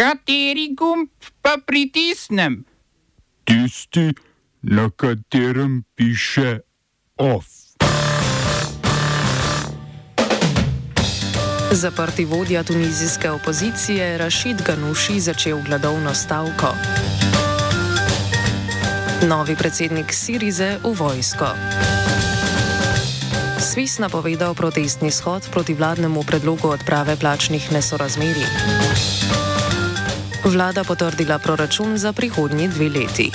Kateri gumb pa pritisnem? Tisti, na katerem piše OF. Zaprti vodja tunizijske opozicije Rašid Ganuši začel gladovno stavko. Novi predsednik Sirize v vojsko. Svis napovedal protestni shod proti vladnemu predlogu odprave plačnih nesorazmerij. Vlada potrdila proračun za prihodnji dve leti.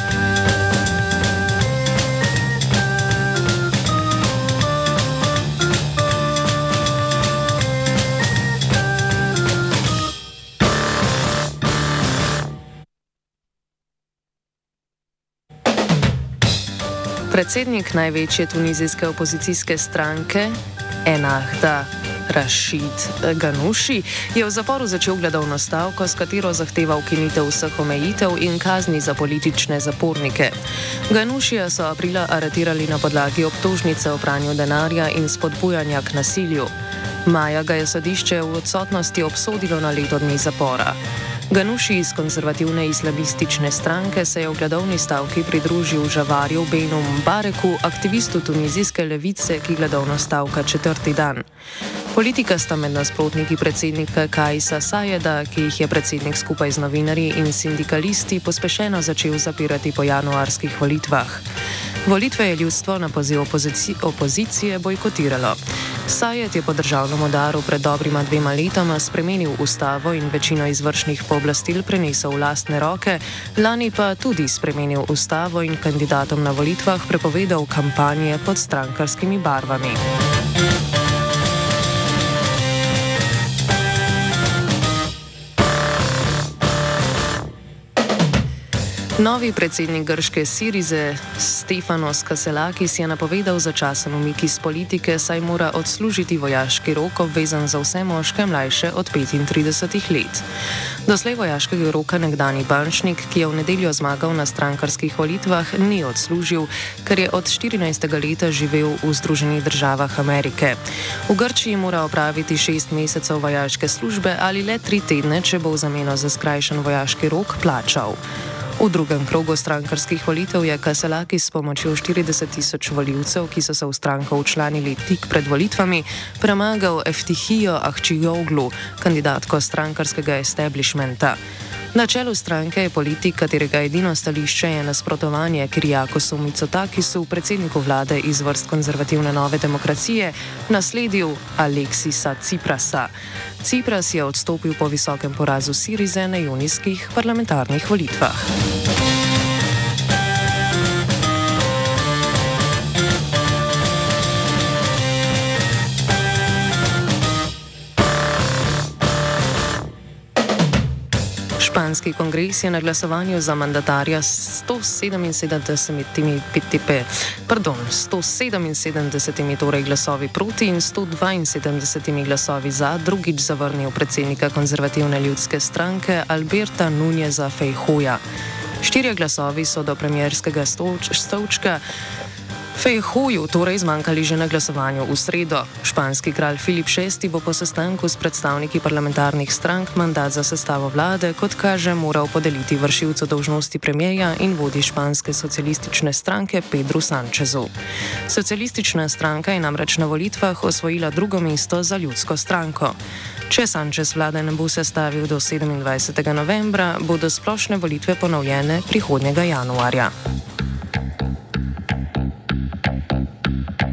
Predsednik največje tunizijske opozicijske stranke, Enahda Rashid Ganuši, je v zaporu začel gledovno stavko, s katero zahteva ukinitev vseh omejitev in kazni za politične zapornike. Ganušija so aprila aretirali na podlagi obtožnice o pranju denarja in spodbujanja k nasilju. Maja ga je sodišče v odsotnosti obsodilo na leto dni zapora. Ganuši iz konzervativne islamistične stranke se je v gledovni stavki pridružil Žavarju Benu Mbareku, aktivistu tunizijske levice, ki gledovno stavka četrti dan. Politika sta med nasprotniki predsednika Kajsa Sajeda, ki jih je predsednik skupaj z novinarji in sindikalisti pospešeno začel zapirati po januarskih volitvah. Volitve je ljudstvo na poziv opozici opozicije bojkotiralo. Sajed je po državnem udaru pred dobrima dvema letoma spremenil ustavo in večino izvršnih pooblastil prenesel v lastne roke, lani pa tudi spremenil ustavo in kandidatom na volitvah prepovedal kampanje pod strankarskimi barvami. Novi predsednik grške Sirize Stefanos Kaselakis je napovedal začasen umik iz politike, saj mora odslužiti vojaški rok obvezan za vse moške mlajše od 35 let. Doslej vojaškega roka nekdani bančnik, ki je v nedeljo zmagal na strankarskih volitvah, ni odslužil, ker je od 14. leta živel v Združenih državah Amerike. V Grčiji mora opraviti šest mesecev vojaške službe ali le tri tedne, če bo v zameno za skrajšan vojaški rok plačal. V drugem krogu strankarskih volitev je Kaselaki s pomočjo 40 tisoč voljivcev, ki so se v stranko učlanili tik pred volitvami, premagal Eftihijo Ahčijoglu, kandidatko strankarskega establishmenta. Na čelu stranke je politik, katerega edino stališče je nasprotovanje Kirjakosu Micotakisu, predsedniku vlade iz vrst konzervativne nove demokracije, nasledil Aleksisa Ciprasa. Cipras je odstopil po visokem porazu Sirize na junijskih parlamentarnih volitvah. Španski kongres je na glasovanju za mandatarja s 177, pardon, 177 torej glasovi proti in 172 glasovi za drugič zavrnil predsednika konzervativne ljudske stranke Alberta Nuneza Fejhoja. Štirje glasovi so do premjerskega stolčka. Fejhoju torej zmanjkali že na glasovanju v sredo. Španski kralj Filip VI bo po sestanku s predstavniki parlamentarnih strank mandat za sestavo vlade, kot kaže, moral podeliti vršilcu dolžnosti premijeja in vodi španske socialistične stranke Pedro Sanchezu. Socialistična stranka je namreč na volitvah osvojila drugo mesto za ljudsko stranko. Če Sanchez vlade ne bo sestavil do 27. novembra, bodo splošne volitve ponovljene prihodnjega januarja.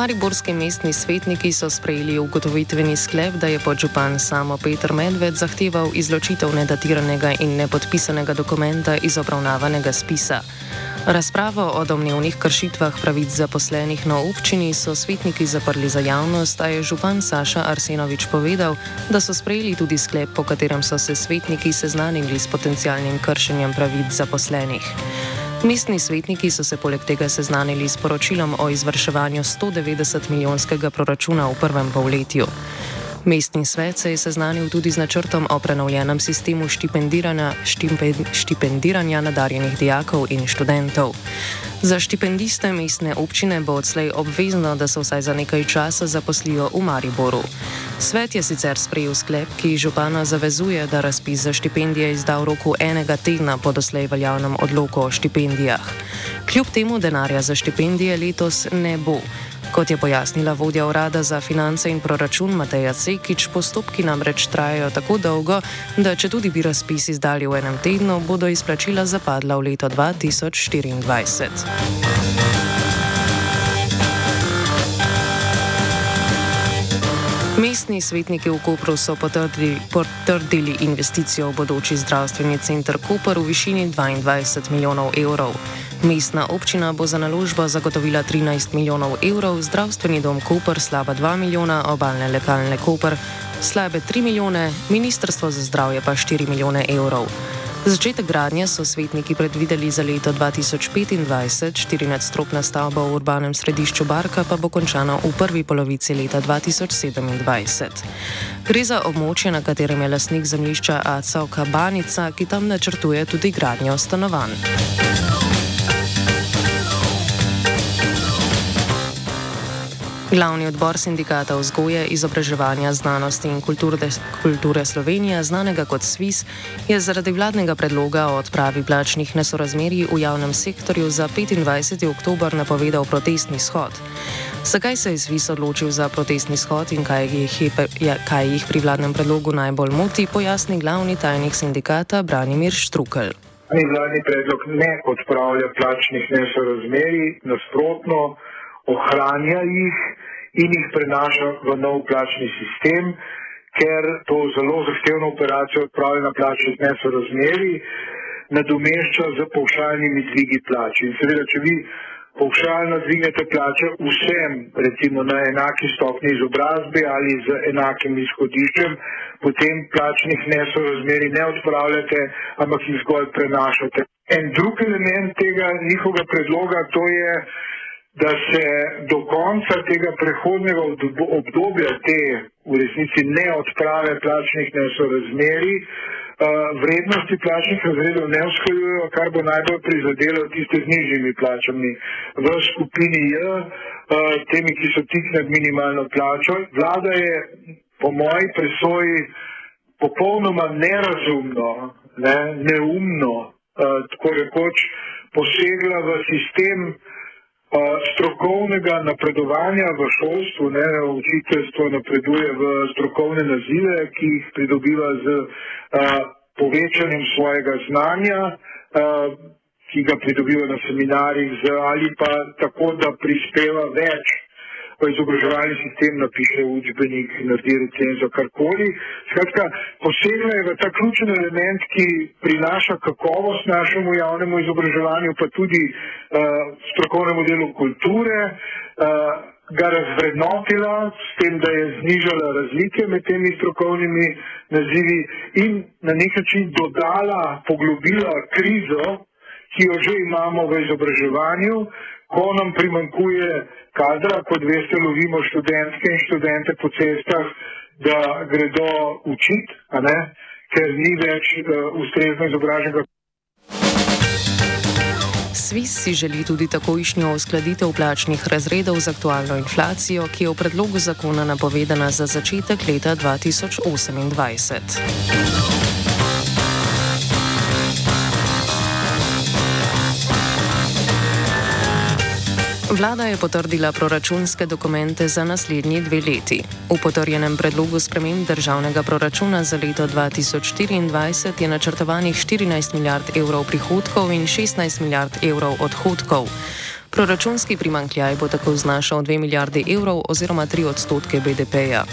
Mariborski mestni svetniki so sprejeli ugotovitveni sklep, da je podžupan samo Petr Medved zahteval izločitev nedatiranega in nepodpisanega dokumenta iz obravnavanega spisa. Razpravo o domnevnih kršitvah pravic zaposlenih na občini so svetniki zaprli za javnost, a je župan Saša Arsenovič povedal, da so sprejeli tudi sklep, po katerem so se svetniki seznanili s potencialnim kršenjem pravic zaposlenih. Mestni svetniki so se poleg tega seznanili s poročilom o izvrševanju 190 milijonskega proračuna v prvem polletju. Mestni svet se je seznanil tudi z načrtom o prenovljenem sistemu štipendiranja, štipendiranja nadarjenih dijakov in študentov. Za štipendiste mestne občine bo odslej obvezno, da se vsaj za nekaj časa zaposlijo v Mariboru. Svet je sicer sprejel sklep, ki župana zavezuje, da razpis za štipendije izda v roku enega tedna po doslej veljavnem odloku o štipendijah. Kljub temu denarja za štipendije letos ne bo. Kot je pojasnila vodja urada za finance in proračun Mateja Sekič, postopki namreč trajajo tako dolgo, da če tudi bi razpis izdali v enem tednu, bodo izplačila zapadla v leto 2024. Mestni svetniki v Kopru so potrdili, potrdili investicijo v bodoči zdravstveni center Koper v višini 22 milijonov evrov. Mestna občina bo za naložbo zagotovila 13 milijonov evrov, zdravstveni dom Koper slaba 2 milijona, obalne lekalne Koper slabe 3 milijone, ministrstvo za zdravje pa 4 milijone evrov. Začetek gradnje so svetniki predvideli za leto 2025, 14-stropna stavba v urbanem središču Barka pa bo končana v prvi polovici leta 2027. Gre za območje, na katerem je lasnik zemljišča Acauka Banica, ki tam načrtuje tudi gradnjo stanovanj. Glavni odbor sindikata vzgoje, izobraževanja, znanosti in kulture, kulture Slovenije, znanega kot SWIS, je zaradi vladnega predloga o odpravi plačnih nesorazmerij v javnem sektorju za 25. oktober napovedal protestni shod. Zakaj se je SWIS odločil za protestni shod in kaj jih, je, kaj jih pri vladnem predlogu najbolj moti, pojasni glavni tajnik sindikata Branimir Štrukel. Vladni predlog ne odpravlja plačnih nesorazmerij, nasprotno ohranja jih in jih prenaša v nov plačni sistem, ker to zelo zahtevno operacijo odpravljanja plačnih nesorazmeri nadomešča z povšaljnimi dvigi plač. In seveda, če vi povšaljno dvignete plače vsem, recimo na enaki stopni izobrazbe ali z enakim izhodiščem, potem plačnih nesorazmeri ne odpravljate, ampak jih zgolj prenašate. En drug element tega njihovega predloga to je, da se do konca tega prehodnega obdobja te v resnici ne odprave plačnih nesorazmeri, vrednosti plačnih razredov ne usklajujejo, kar bo najbolj prizadelo tiste z nižjimi plačami. V skupini J, temi, ki so tik nad minimalno plačo, vlada je po moji presoji popolnoma nerazumno, ne, neumno, tako rekoč, posegla v sistem, strokovnega napredovanja v šolstvu, ne, učiteljstvo napreduje v strokovne nazive, ki jih pridobiva z a, povečanjem svojega znanja, a, ki ga pridobiva na seminarjih, z, ali pa tako, da prispeva več v izobraževalni sistem, napiše učbenik, naredi recenzo, karkoli. Skratka, posebno je v ta ključen element, ki prinaša kakovost našemu javnemu izobraževanju, pa tudi uh, strokovnemu delu kulture, uh, ga razvrednotila s tem, da je znižala razlike med temi strokovnimi nazivi in na nek način dodala, poglobila krizo, ki jo že imamo v izobraževanju, ko nam primankuje kadra, kot veste, lovimo študentke in študente po cestah, da gredo učiti, ker ni več uh, ustrezno izobraženega. Svis si želi tudi takojšnjo uskladitev plačnih razredov z aktualno inflacijo, ki je v predlogu zakona napovedana za začetek leta 2028. Vlada je potrdila proračunske dokumente za naslednji dve leti. V potrjenem predlogu sprememb državnega proračuna za leto 2024 je načrtovanih 14 milijard evrov prihodkov in 16 milijard evrov odhodkov. Proračunski primankljaj bo tako znašal 2 milijardi evrov oziroma 3 odstotke BDP-ja.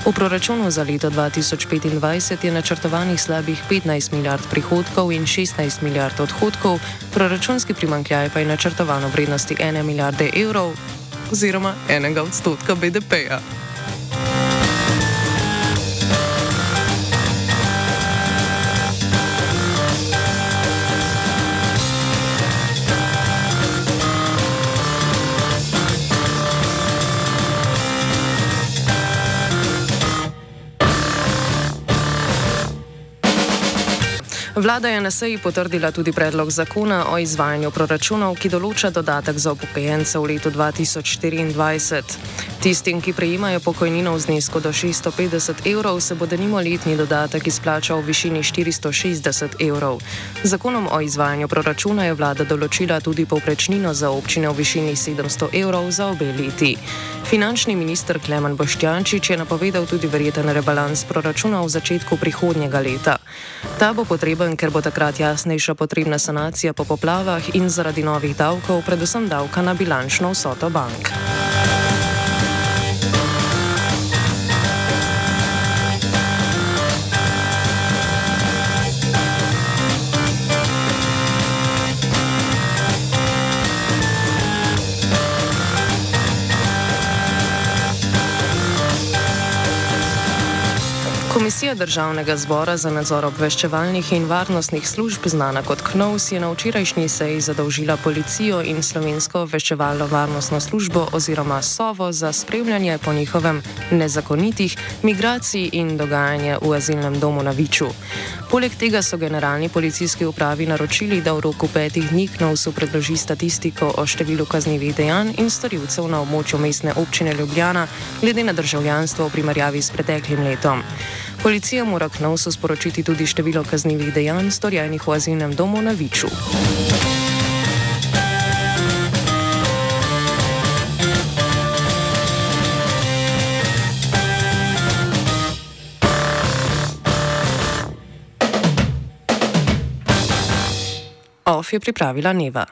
V proračunu za leto 2025 je načrtovanih slabih 15 milijard prihodkov in 16 milijard odhodkov, proračunski primankljaj pa je načrtovan v vrednosti 1 milijarde evrov oziroma 1 odstotka BDP-ja. Vlada je na seji potrdila tudi predlog zakona o izvajanju proračunov, ki določa dodatek za upokojence v letu 2024. Tistim, ki prejemajo pokojnino v znesku do 650 evrov, se bo denimo letni dodatek izplačal v višini 460 evrov. Zakonom o izvajanju proračuna je vlada določila tudi povprečnino za občine v višini 700 evrov za obe leti. Finančni minister Klemen Boštjančič je napovedal tudi verjeten rebalans proračuna v začetku prihodnjega leta. Ta bo potreben, ker bo takrat jasnejša potrebna sanacija po poplavah in zaradi novih davkov, predvsem davka na bilančno vsoto bank. Komisija Državnega zbora za nadzor obveščevalnih in varnostnih služb, znana kot KNOVS, je na včerajšnji seji zadolžila policijo in slovensko obveščevalno varnostno službo oziroma SOVO za spremljanje po njihovem nezakonitih migracij in dogajanje v azilnem domu na Viču. Poleg tega so generalni policijski upravi naročili, da v roku petih dni KNOVS-u predloži statistiko o številu kaznjivih dejanj in storilcev na območju mestne občine Ljubljana glede na državljanstvo v primerjavi s preteklim letom. Policija mora k novsu sporočiti tudi število kaznjivih dejanj, storjenih v azilnem domu na Viču. Je pripravila Neva.